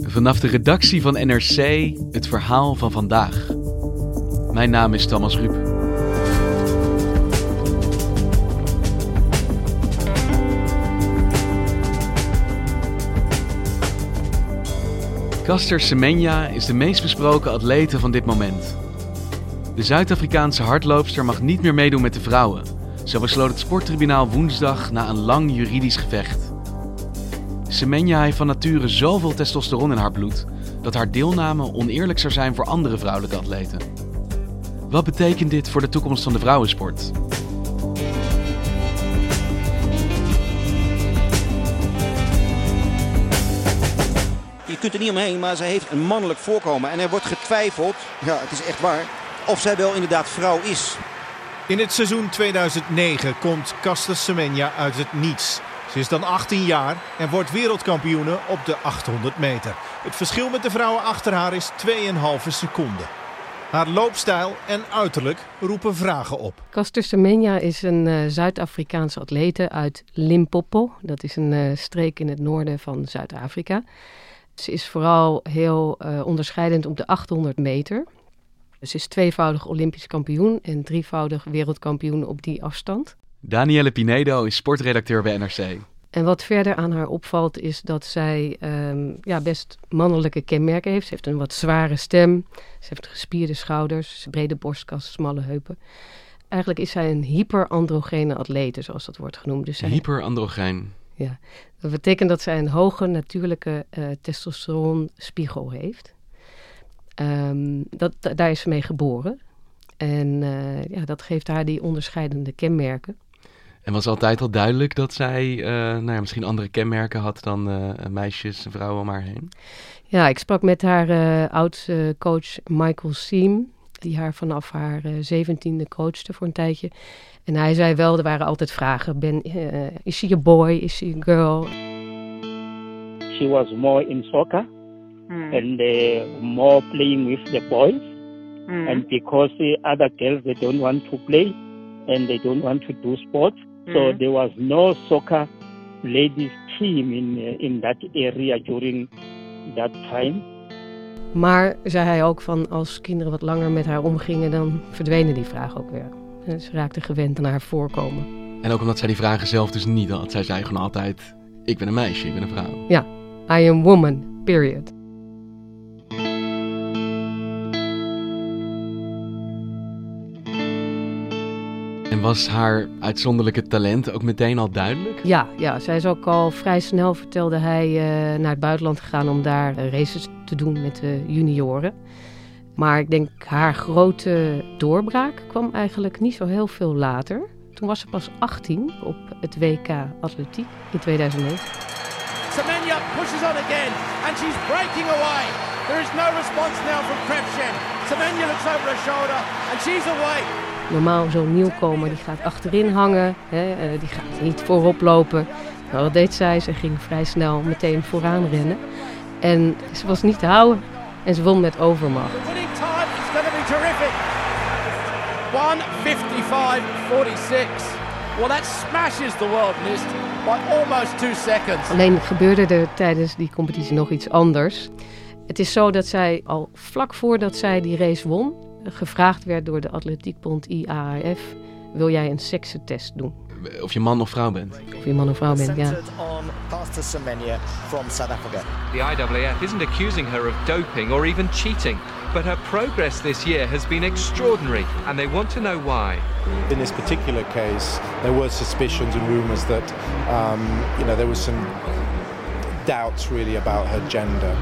Vanaf de redactie van NRC het verhaal van vandaag. Mijn naam is Thomas Ruip. Caster Semenya is de meest besproken atlete van dit moment. De Zuid-Afrikaanse hardloopster mag niet meer meedoen met de vrouwen. Zo besloot het sporttribunaal woensdag na een lang juridisch gevecht. Semenya heeft van nature zoveel testosteron in haar bloed dat haar deelname oneerlijk zou zijn voor andere vrouwelijke atleten. Wat betekent dit voor de toekomst van de vrouwensport? Je kunt er niet omheen, maar zij heeft een mannelijk voorkomen. En er wordt getwijfeld, ja het is echt waar, of zij wel inderdaad vrouw is. In het seizoen 2009 komt Caster Semenya uit het niets. Ze is dan 18 jaar en wordt wereldkampioene op de 800 meter. Het verschil met de vrouwen achter haar is 2,5 seconden. Haar loopstijl en uiterlijk roepen vragen op. Caster Semenya is een uh, Zuid-Afrikaanse atlete uit Limpopo. Dat is een uh, streek in het noorden van Zuid-Afrika. Ze is vooral heel uh, onderscheidend op de 800 meter. Ze is tweevoudig Olympisch kampioen en drievoudig wereldkampioen op die afstand. Danielle Pinedo is sportredacteur bij NRC. En wat verder aan haar opvalt is dat zij um, ja, best mannelijke kenmerken heeft. Ze heeft een wat zware stem, ze heeft gespierde schouders, brede borstkas, smalle heupen. Eigenlijk is zij een hyperandrogene atlete, zoals dat wordt genoemd. Dus zij... Hyperandrogeen. Ja, dat betekent dat zij een hoge natuurlijke uh, testosteronspiegel heeft. Um, dat, daar is ze mee geboren. En uh, ja, dat geeft haar die onderscheidende kenmerken. En was altijd al duidelijk dat zij uh, nou ja, misschien andere kenmerken had dan uh, meisjes en vrouwen om haar heen? Ja, ik sprak met haar uh, oudste coach Michael Siem, die haar vanaf haar zeventiende coachte voor een tijdje. En hij zei wel, er waren altijd vragen. Ben, is she a boy? Is she a girl? She was more in soccer mm. and more playing with the boys. Mm. And because the other girls, they don't want to play and they don't want to do sports. Mm. So there was no soccer ladies team in, uh, in that area during that time. Maar zei hij ook van als kinderen wat langer met haar omgingen, dan verdwenen die vragen ook weer. Ze raakte gewend aan haar voorkomen. En ook omdat zij die vragen zelf dus niet had. Zij zei gewoon altijd, ik ben een meisje, ik ben een vrouw. Ja, I am woman, period. En was haar uitzonderlijke talent ook meteen al duidelijk? Ja, ja zij is ook al vrij snel, vertelde hij, uh, naar het buitenland gegaan om daar races te doen met de junioren. Maar ik denk haar grote doorbraak kwam eigenlijk niet zo heel veel later. Toen was ze pas 18 op het WK Atletiek in 2009. Semenya pushes on again and she's breaking away. There is no response now from Krebshen. Semenya looks over her shoulder and she's away. Normaal zo'n nieuwkomer die gaat achterin hangen, hè, uh, die gaat niet voorop lopen. Nou, wat deed zij? Ze ging vrij snel meteen vooraan rennen. En ze was niet te houden. En ze won met overmacht. The winning time is going to be terrific. 155.46. Well, that smashes the world list by almost two seconds. Alleen gebeurde er tijdens die competitie nog iets anders. Het is zo dat zij al vlak voordat zij die race won, gevraagd werd door de atletiekbond IAAF: wil jij een seksentest doen? Of je man of vrouw bent. Of je man of vrouw bent, ja. on Caster Semenya from South Africa. The IAAF isn't accusing her of doping or even cheating, but her progress this year has been extraordinary, and they want to know why. In this particular case, there were suspicions and rumors that, um, you know, there was some doubts really about her gender.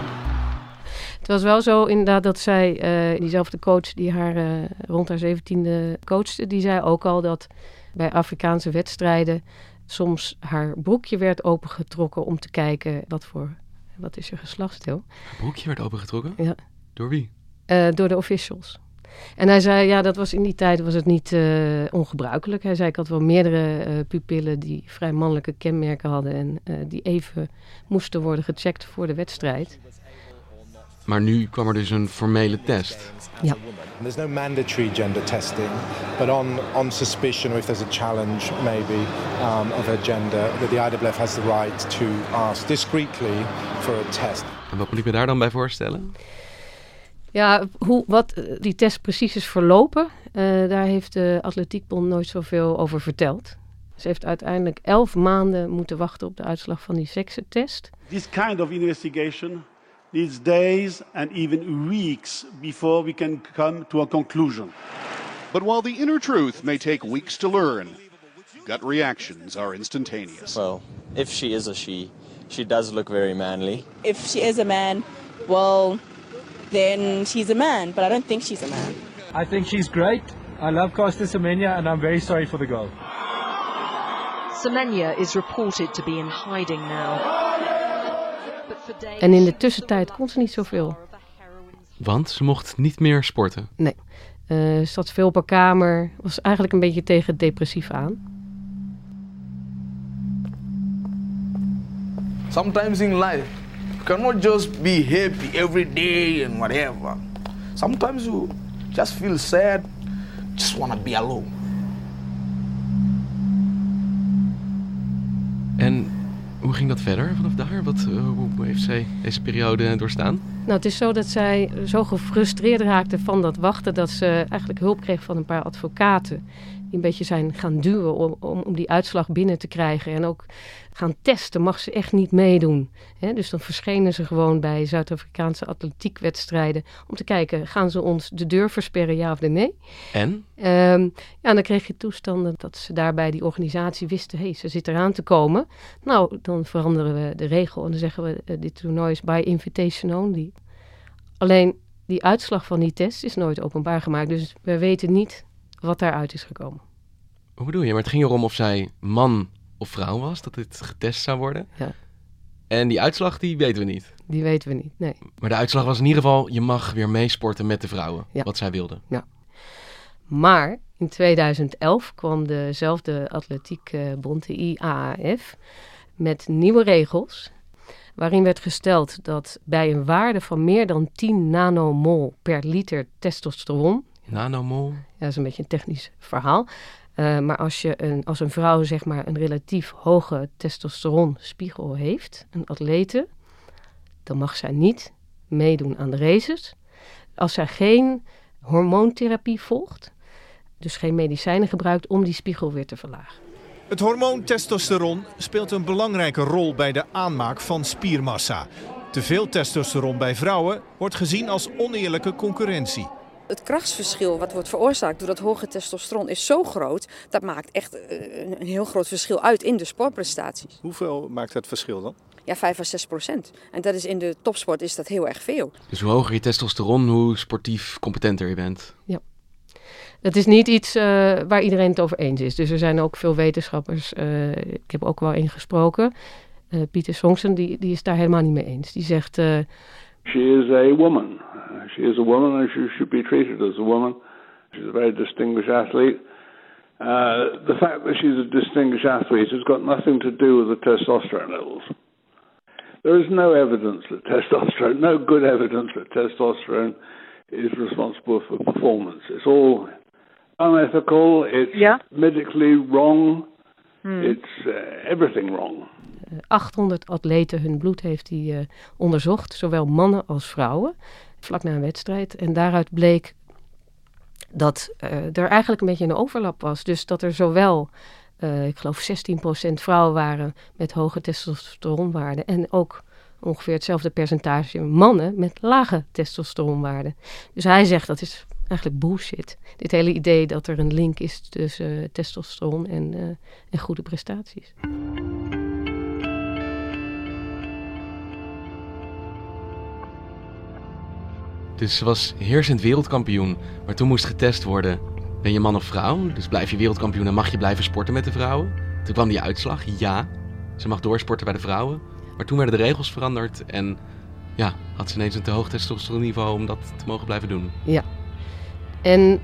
Het was wel zo inderdaad dat zij, uh, diezelfde coach die haar uh, rond haar zeventiende coachte, die zei ook al dat bij Afrikaanse wedstrijden soms haar broekje werd opengetrokken om te kijken wat voor Wat is je geslachtsdeel? Het broekje werd opengetrokken? Ja. Door wie? Uh, door de officials. En hij zei, ja, dat was in die tijd was het niet uh, ongebruikelijk. Hij zei, ik had wel meerdere uh, pupillen die vrij mannelijke kenmerken hadden en uh, die even moesten worden gecheckt voor de wedstrijd. Maar nu kwam er dus een formele test. Ja. There's no mandatory gender testing, but on, on suspicion or if there's a challenge maybe um, of her gender, that the IWF has the right to ask discreetly for a test. En wat moet ik me daar dan bij voorstellen? Ja, hoe, wat die test precies is verlopen, uh, daar heeft de Atletiekbond nooit zoveel over verteld. Ze heeft uiteindelijk elf maanden moeten wachten op de uitslag van die seksentest. This kind of investigation needs days and even weeks before we can come to a conclusion. But while the inner truth may take weeks to learn, gut reactions are instantaneous. Well, if she is a she, she does look very manly. If she is a man, well, then she's a man, but I don't think she's a man. I think she's great. I love Costa Semenya and I'm very sorry for the girl. Semenya is reported to be in hiding now. En in de tussentijd kon ze niet zoveel. Want ze mocht niet meer sporten? Nee. Uh, ze zat veel op haar kamer. Was eigenlijk een beetje tegen depressief aan. Sometimes in life, you cannot just be happy every day and whatever. Sometimes you just feel sad, just want to be alone. En hoe ging dat verder vanaf daar? Wat, uh, hoe heeft zij deze periode doorstaan? Nou, het is zo dat zij zo gefrustreerd raakte van dat wachten... dat ze eigenlijk hulp kreeg van een paar advocaten... die een beetje zijn gaan duwen om, om, om die uitslag binnen te krijgen. En ook gaan testen, mag ze echt niet meedoen. He, dus dan verschenen ze gewoon bij Zuid-Afrikaanse atletiekwedstrijden... om te kijken, gaan ze ons de deur versperren, ja of nee? En? Um, ja, dan kreeg je toestanden dat ze daarbij die organisatie wisten... hé, hey, ze zit eraan te komen. Nou, dan veranderen we de regel en dan zeggen we... Uh, dit toernooi is by invitation only. Alleen, die uitslag van die test is nooit openbaar gemaakt. Dus we weten niet wat daaruit is gekomen. Hoe bedoel je? Maar het ging erom of zij man of vrouw was, dat dit getest zou worden. Ja. En die uitslag, die weten we niet. Die weten we niet, nee. Maar de uitslag was in ieder geval, je mag weer meesporten met de vrouwen, ja. wat zij wilden. Ja. Maar in 2011 kwam dezelfde atletiekbond, de IAAF, met nieuwe regels. Waarin werd gesteld dat bij een waarde van meer dan 10 nanomol per liter testosteron. Nanomol? Ja, dat is een beetje een technisch verhaal. Uh, maar als, je een, als een vrouw zeg maar een relatief hoge testosteronspiegel heeft, een atlete, dan mag zij niet meedoen aan de races. Als zij geen hormoontherapie volgt, dus geen medicijnen gebruikt om die spiegel weer te verlagen. Het hormoon testosteron speelt een belangrijke rol bij de aanmaak van spiermassa. Te veel testosteron bij vrouwen wordt gezien als oneerlijke concurrentie. Het krachtsverschil wat wordt veroorzaakt door dat hoge testosteron is zo groot. Dat maakt echt een heel groot verschil uit in de sportprestaties. Hoeveel maakt het verschil dan? Ja, 5 à 6 procent. En dat is in de topsport is dat heel erg veel. Dus hoe hoger je testosteron, hoe sportief competenter je bent. Ja. Het is niet iets uh, waar iedereen het over eens is. Dus er zijn ook veel wetenschappers, uh, ik heb ook wel ingesproken. Uh, Pieter Songsen, die, die is daar helemaal niet mee eens. Die zegt... she is a woman. she is a woman and she should be treated as a woman. She's a very distinguished athlete. the fact that she's a distinguished athlete has got nothing to do with the testosterone levels. There is no evidence that testosterone, no good evidence that testosterone is responsible for performance. It's all unethical. It's yeah. medically wrong. Hmm. It's uh, everything wrong. 800 atleten hun bloed heeft hij uh, onderzocht, zowel mannen als vrouwen, vlak na een wedstrijd. En daaruit bleek dat uh, er eigenlijk een beetje een overlap was. Dus dat er zowel, uh, ik geloof 16% vrouwen waren met hoge testosteronwaarden en ook ongeveer hetzelfde percentage mannen met lage testosteronwaarden. Dus hij zegt dat is eigenlijk bullshit. Dit hele idee dat er een link is tussen testosteron en, en goede prestaties. Dus ze was heersend wereldkampioen, maar toen moest getest worden: ben je man of vrouw? Dus blijf je wereldkampioen en mag je blijven sporten met de vrouwen? Toen kwam die uitslag: ja, ze mag doorsporten bij de vrouwen. Maar toen werden de regels veranderd en ja, had ze ineens een te hoog testosteronniveau om dat te mogen blijven doen. Ja. En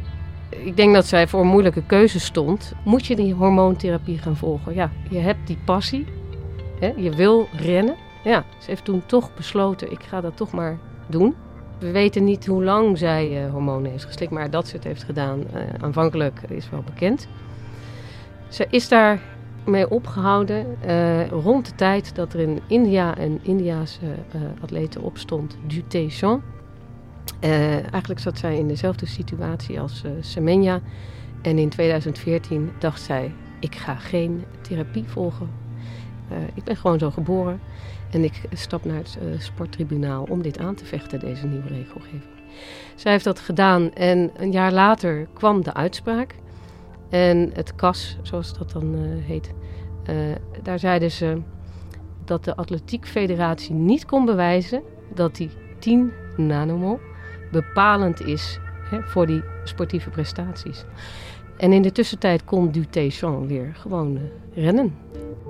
ik denk dat zij voor een moeilijke keuze stond. Moet je die hormoontherapie gaan volgen? Ja, je hebt die passie. Hè? Je wil rennen. Ja, ze heeft toen toch besloten, ik ga dat toch maar doen. We weten niet hoe lang zij uh, hormonen heeft geslikt, maar dat ze het heeft gedaan uh, aanvankelijk is wel bekend. Ze is daar mee opgehouden uh, rond de tijd dat er in India een Indiaanse atlete opstond, Dute Jean. eigenlijk zat zij in dezelfde situatie als Semenya. En in 2014 dacht zij, ik ga geen therapie volgen. Ik ben gewoon zo geboren. En ik stap naar het uh, sporttribunaal om dit aan te vechten, deze nieuwe regelgeving. Zij heeft dat gedaan en een jaar later kwam de uitspraak. En het CAS, zoals dat dan uh, heet, daar zeiden ze dat de Atletiek Federatie niet kon bewijzen dat die 10 nanomol bepalend is hè, voor die sportieve prestaties. En in de tussentijd kon Duté weer gewoon rennen.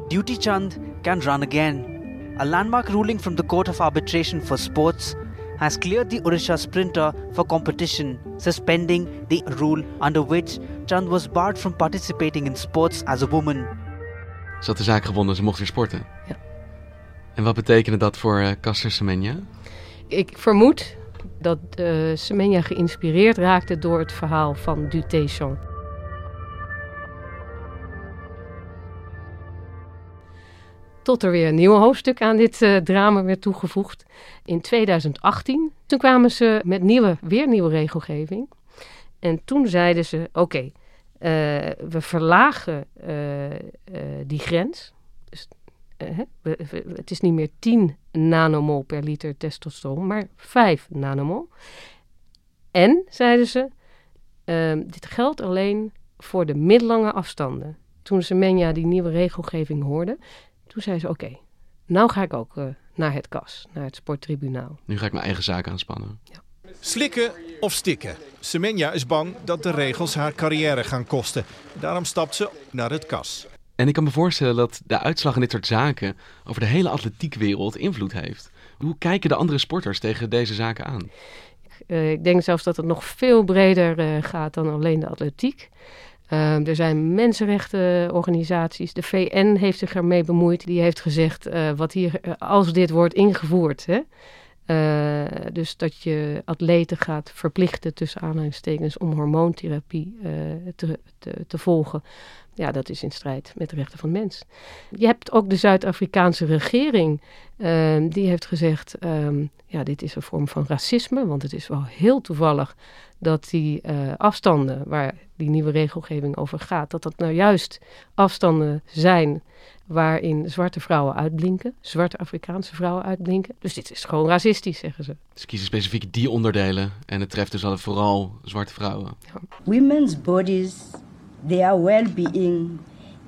Duty Chand can run again. A landmark ruling from the Court of Arbitration for Sports has cleared the Odisha sprinter for competition, suspending the rule under which Chand was barred from participating in sports as a woman. Ze had de zaak gewonnen, ze mocht weer sporten. Ja. En wat betekende dat voor uh, Caster Semenya? Ik vermoed dat uh, Semenya geïnspireerd raakte door het verhaal van Dutéchamp. Tot er weer een nieuw hoofdstuk aan dit uh, drama werd toegevoegd. In 2018, toen kwamen ze met nieuwe, weer nieuwe regelgeving. En toen zeiden ze, oké, uh, we verlagen uh, die grens. Dus, het is niet meer 10 nanomol per liter testosteron, maar 5 nanomol. En, zeiden ze, dit geldt alleen voor de middellange afstanden. Toen Semenya die nieuwe regelgeving hoorde, toen zei ze: Oké, nou ga ik ook uh, naar het KAS, naar het sporttribunaal. Nu ga ik mijn eigen zaak aanspannen. Ja. Slikken of stikken? Semenya is bang dat de regels haar carrière gaan kosten. Daarom stapt ze naar het KAS. En ik kan me voorstellen dat de uitslag in dit soort zaken over de hele atletiekwereld invloed heeft. Hoe kijken de andere sporters tegen deze zaken aan? Uh, ik denk zelfs dat het nog veel breder uh, gaat dan alleen de atletiek. Uh, er zijn mensenrechtenorganisaties. De VN heeft zich ermee bemoeid. Die heeft gezegd, uh, wat hier, uh, als dit wordt ingevoerd, hè, dus dat je atleten gaat verplichten tussen aanhalingstekens om hormoontherapie te, te, te, volgen. Ja, dat is in strijd met de rechten van de mens. Je hebt ook de Zuid-Afrikaanse regering, ehm, die heeft gezegd, um, ja, dit is een vorm van racisme, want het is wel heel toevallig dat die uh, afstanden waar die nieuwe regelgeving over gaat, dat dat nou juist afstanden zijn waarin zwarte vrouwen uitblinken, zwarte Afrikaanse vrouwen uitblinken. Dus dit is gewoon racistisch, zeggen ze. Ze kiezen specifiek die onderdelen en het treft dus vooral zwarte vrouwen. Ja. Women's bodies, their well-being,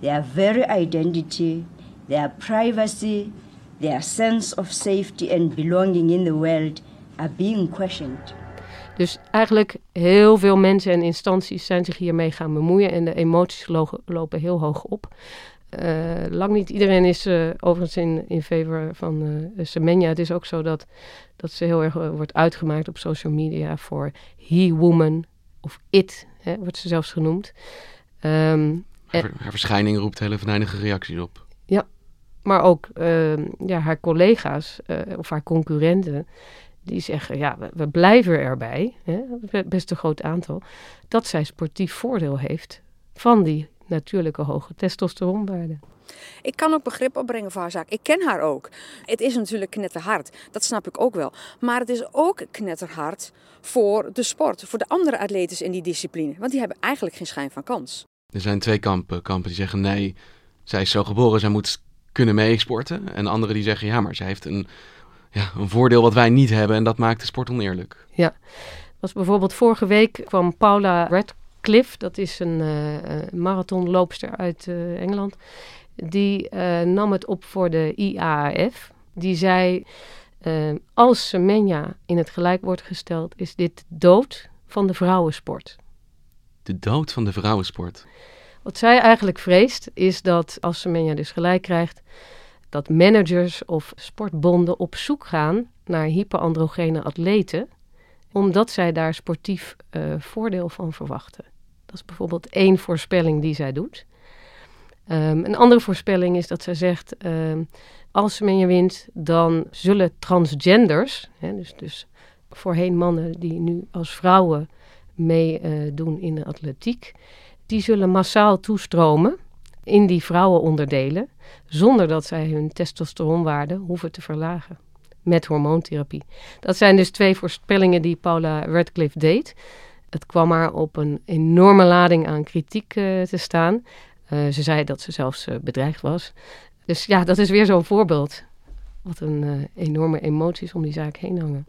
their very identity, their privacy, their sense of safety and belonging in the world are being questioned. Dus eigenlijk heel veel mensen en instanties zijn zich hiermee gaan bemoeien en de emoties lopen heel hoog op. Uh, lang niet iedereen is uh, overigens in, in favor van uh, Semenya. Het is ook zo dat, dat ze heel erg wordt uitgemaakt op social media voor he woman of it, hè, wordt ze zelfs genoemd. Um, haar, haar, verschijning roept hele venijnige reacties op. Ja, maar ook ehm, ja, haar collega's of haar concurrenten die zeggen, ja, we, we blijven erbij, hè, best een groot aantal, dat zij sportief voordeel heeft van die natuurlijke hoge testosteronwaarde. Ik kan ook begrip opbrengen voor haar zaak. Ik ken haar ook. Het is natuurlijk knetterhard, dat snap ik ook wel. Maar het is ook knetterhard voor de sport, voor de andere atletes in die discipline. Want die hebben eigenlijk geen schijn van kans. Er zijn twee kampen. Kampen die zeggen nee, zij is zo geboren, zij moet kunnen meesporten. En anderen die zeggen ja, maar zij heeft een ja, een voordeel wat wij niet hebben en dat maakt de sport oneerlijk. Ja, was bijvoorbeeld vorige week kwam Paula Radcliffe, dat is een uh, marathonloopster uit uh, Engeland, die nam het op voor de IAAF. Die zei, als Semenya in het gelijk wordt gesteld, is dit dood van de vrouwensport. De dood van de vrouwensport? Wat zij eigenlijk vreest, is dat als Semenya dus gelijk krijgt, dat managers of sportbonden op zoek gaan naar hyperandrogene atleten, omdat zij daar sportief uh, voordeel van verwachten. Dat is bijvoorbeeld één voorspelling die zij doet. Um, een andere voorspelling is dat zij zegt: um, als Semenya wint, dan zullen transgenders, hè, dus, dus voorheen mannen die nu als vrouwen meedoen uh, in de atletiek, die zullen massaal toestromen in die vrouwenonderdelen, zonder dat zij hun testosteronwaarde hoeven te verlagen met hormoontherapie. Dat zijn dus twee voorspellingen die Paula Radcliffe deed. Het kwam maar op een enorme lading aan kritiek uh, te staan. Uh, ze zei dat ze zelfs bedreigd was. Dus ja, dat is weer zo'n voorbeeld. Wat een enorme emoties om die zaak heen hangen.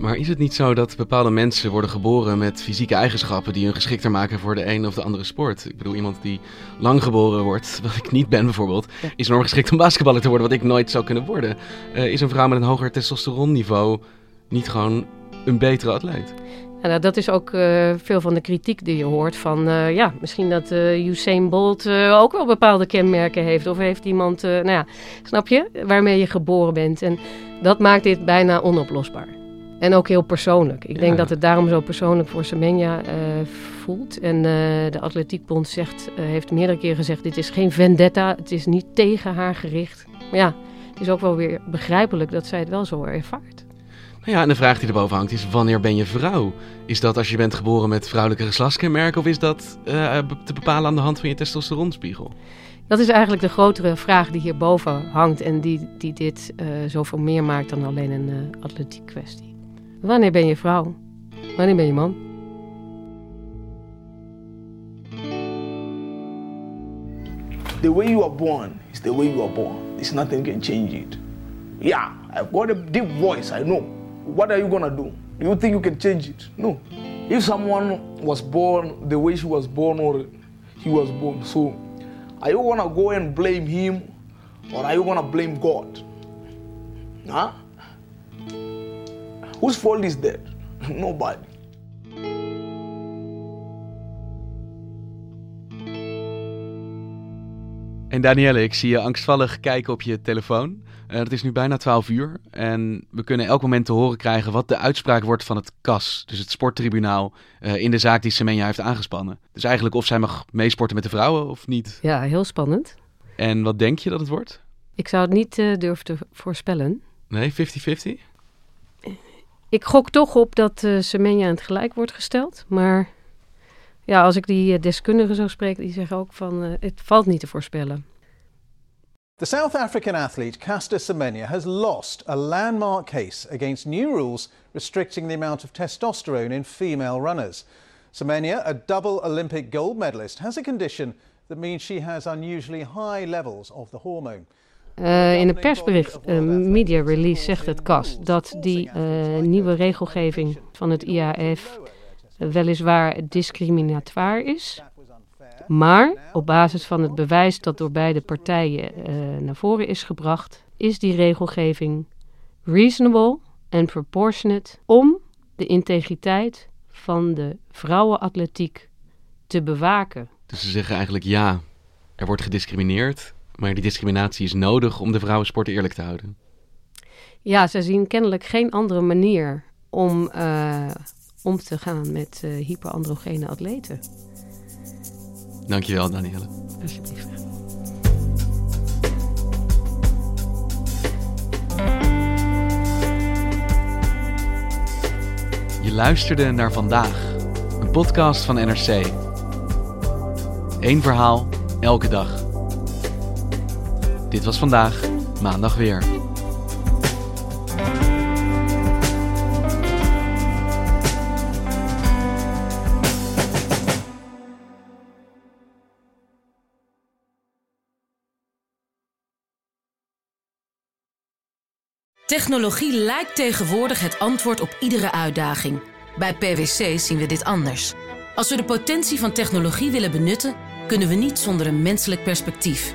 Maar is het niet zo dat bepaalde mensen worden geboren met fysieke eigenschappen die hun geschikter maken voor de een of de andere sport? Ik bedoel, iemand die lang geboren wordt, wat ik niet ben bijvoorbeeld, is enorm geschikt om basketballer te worden, wat ik nooit zou kunnen worden. Uh, is een vrouw met een hoger testosteronniveau niet gewoon een betere atleet? Nou, dat is ook uh, veel van de kritiek die je hoort van, uh, ja, misschien dat uh, Usain Bolt ook wel bepaalde kenmerken heeft. Of heeft iemand, nou ja, snap je, waarmee je geboren bent. En dat maakt dit bijna onoplosbaar. En ook heel persoonlijk. Ik denk dat het daarom zo persoonlijk voor Semenya uh, voelt. En uh, de Atletiekbond zegt, uh, heeft meerdere keren gezegd: dit is geen vendetta, het is niet tegen haar gericht. Maar ja, het is ook wel weer begrijpelijk dat zij het wel zo ervaart. Nou ja, en de vraag die erboven hangt is: wanneer ben je vrouw? Is dat als je bent geboren met vrouwelijke geslachtskenmerken of is dat te bepalen aan de hand van je testosteronspiegel? Dat is eigenlijk de grotere vraag die hierboven hangt en die, die dit zoveel meer maakt dan alleen een atletiek kwestie. Wanneer ben je vrouw? Wanneer ben je man? The way you are born is the way you are born. There's nothing can change it. Yeah, I've got a deep voice, I know. What are you gonna do? Do you think you can change it? No. If someone was born the way she was born or he was born, so are you gonna go and blame him or are you gonna blame God? Huh? Whose fault is that? Nobody. En Danielle, ik zie je angstvallig kijken op je telefoon. Uh, het is nu bijna 12 uur en we kunnen elk moment te horen krijgen wat de uitspraak wordt van het CAS, dus het sporttribunaal, uh, in de zaak die Semenya heeft aangespannen. Dus eigenlijk of zij mag meesporten met de vrouwen of niet. Ja, heel spannend. En wat denk je dat het wordt? Ik zou het niet uh, durven te voorspellen. Nee, 50-50? Ik gok toch op dat uh, Semenya aan het gelijk wordt gesteld. Maar ja, als ik die uh, deskundigen zo spreek, die zeggen ook van uh, het valt niet te voorspellen. The South African athlete Caster Semenya has lost a landmark case against new rules restricting the amount of testosterone in female runners. Semenya, a double Olympic gold medalist, has a condition that means she has unusually high levels of the hormone. Uh, in een persbericht, uh, media release, zegt het CAS dat die uh, nieuwe regelgeving van het IAF weliswaar discriminatoire is. Maar op basis van het bewijs dat door beide partijen naar voren is gebracht, is die regelgeving reasonable en proportionate om de integriteit van de vrouwenatletiek te bewaken. Dus ze zeggen eigenlijk ja, er wordt gediscrimineerd, maar die discriminatie is nodig om de vrouwensport eerlijk te houden. Ja, ze zien kennelijk geen andere manier om uh, om te gaan met uh, hyperandrogene atleten. Dankjewel, Danielle. Alsjeblieft. Je luisterde naar vandaag, een podcast van NRC. Eén verhaal, elke dag. Dit was vandaag, maandag weer. Technologie lijkt tegenwoordig het antwoord op iedere uitdaging. Bij PwC zien we dit anders. Als we de potentie van technologie willen benutten, kunnen we niet zonder een menselijk perspectief.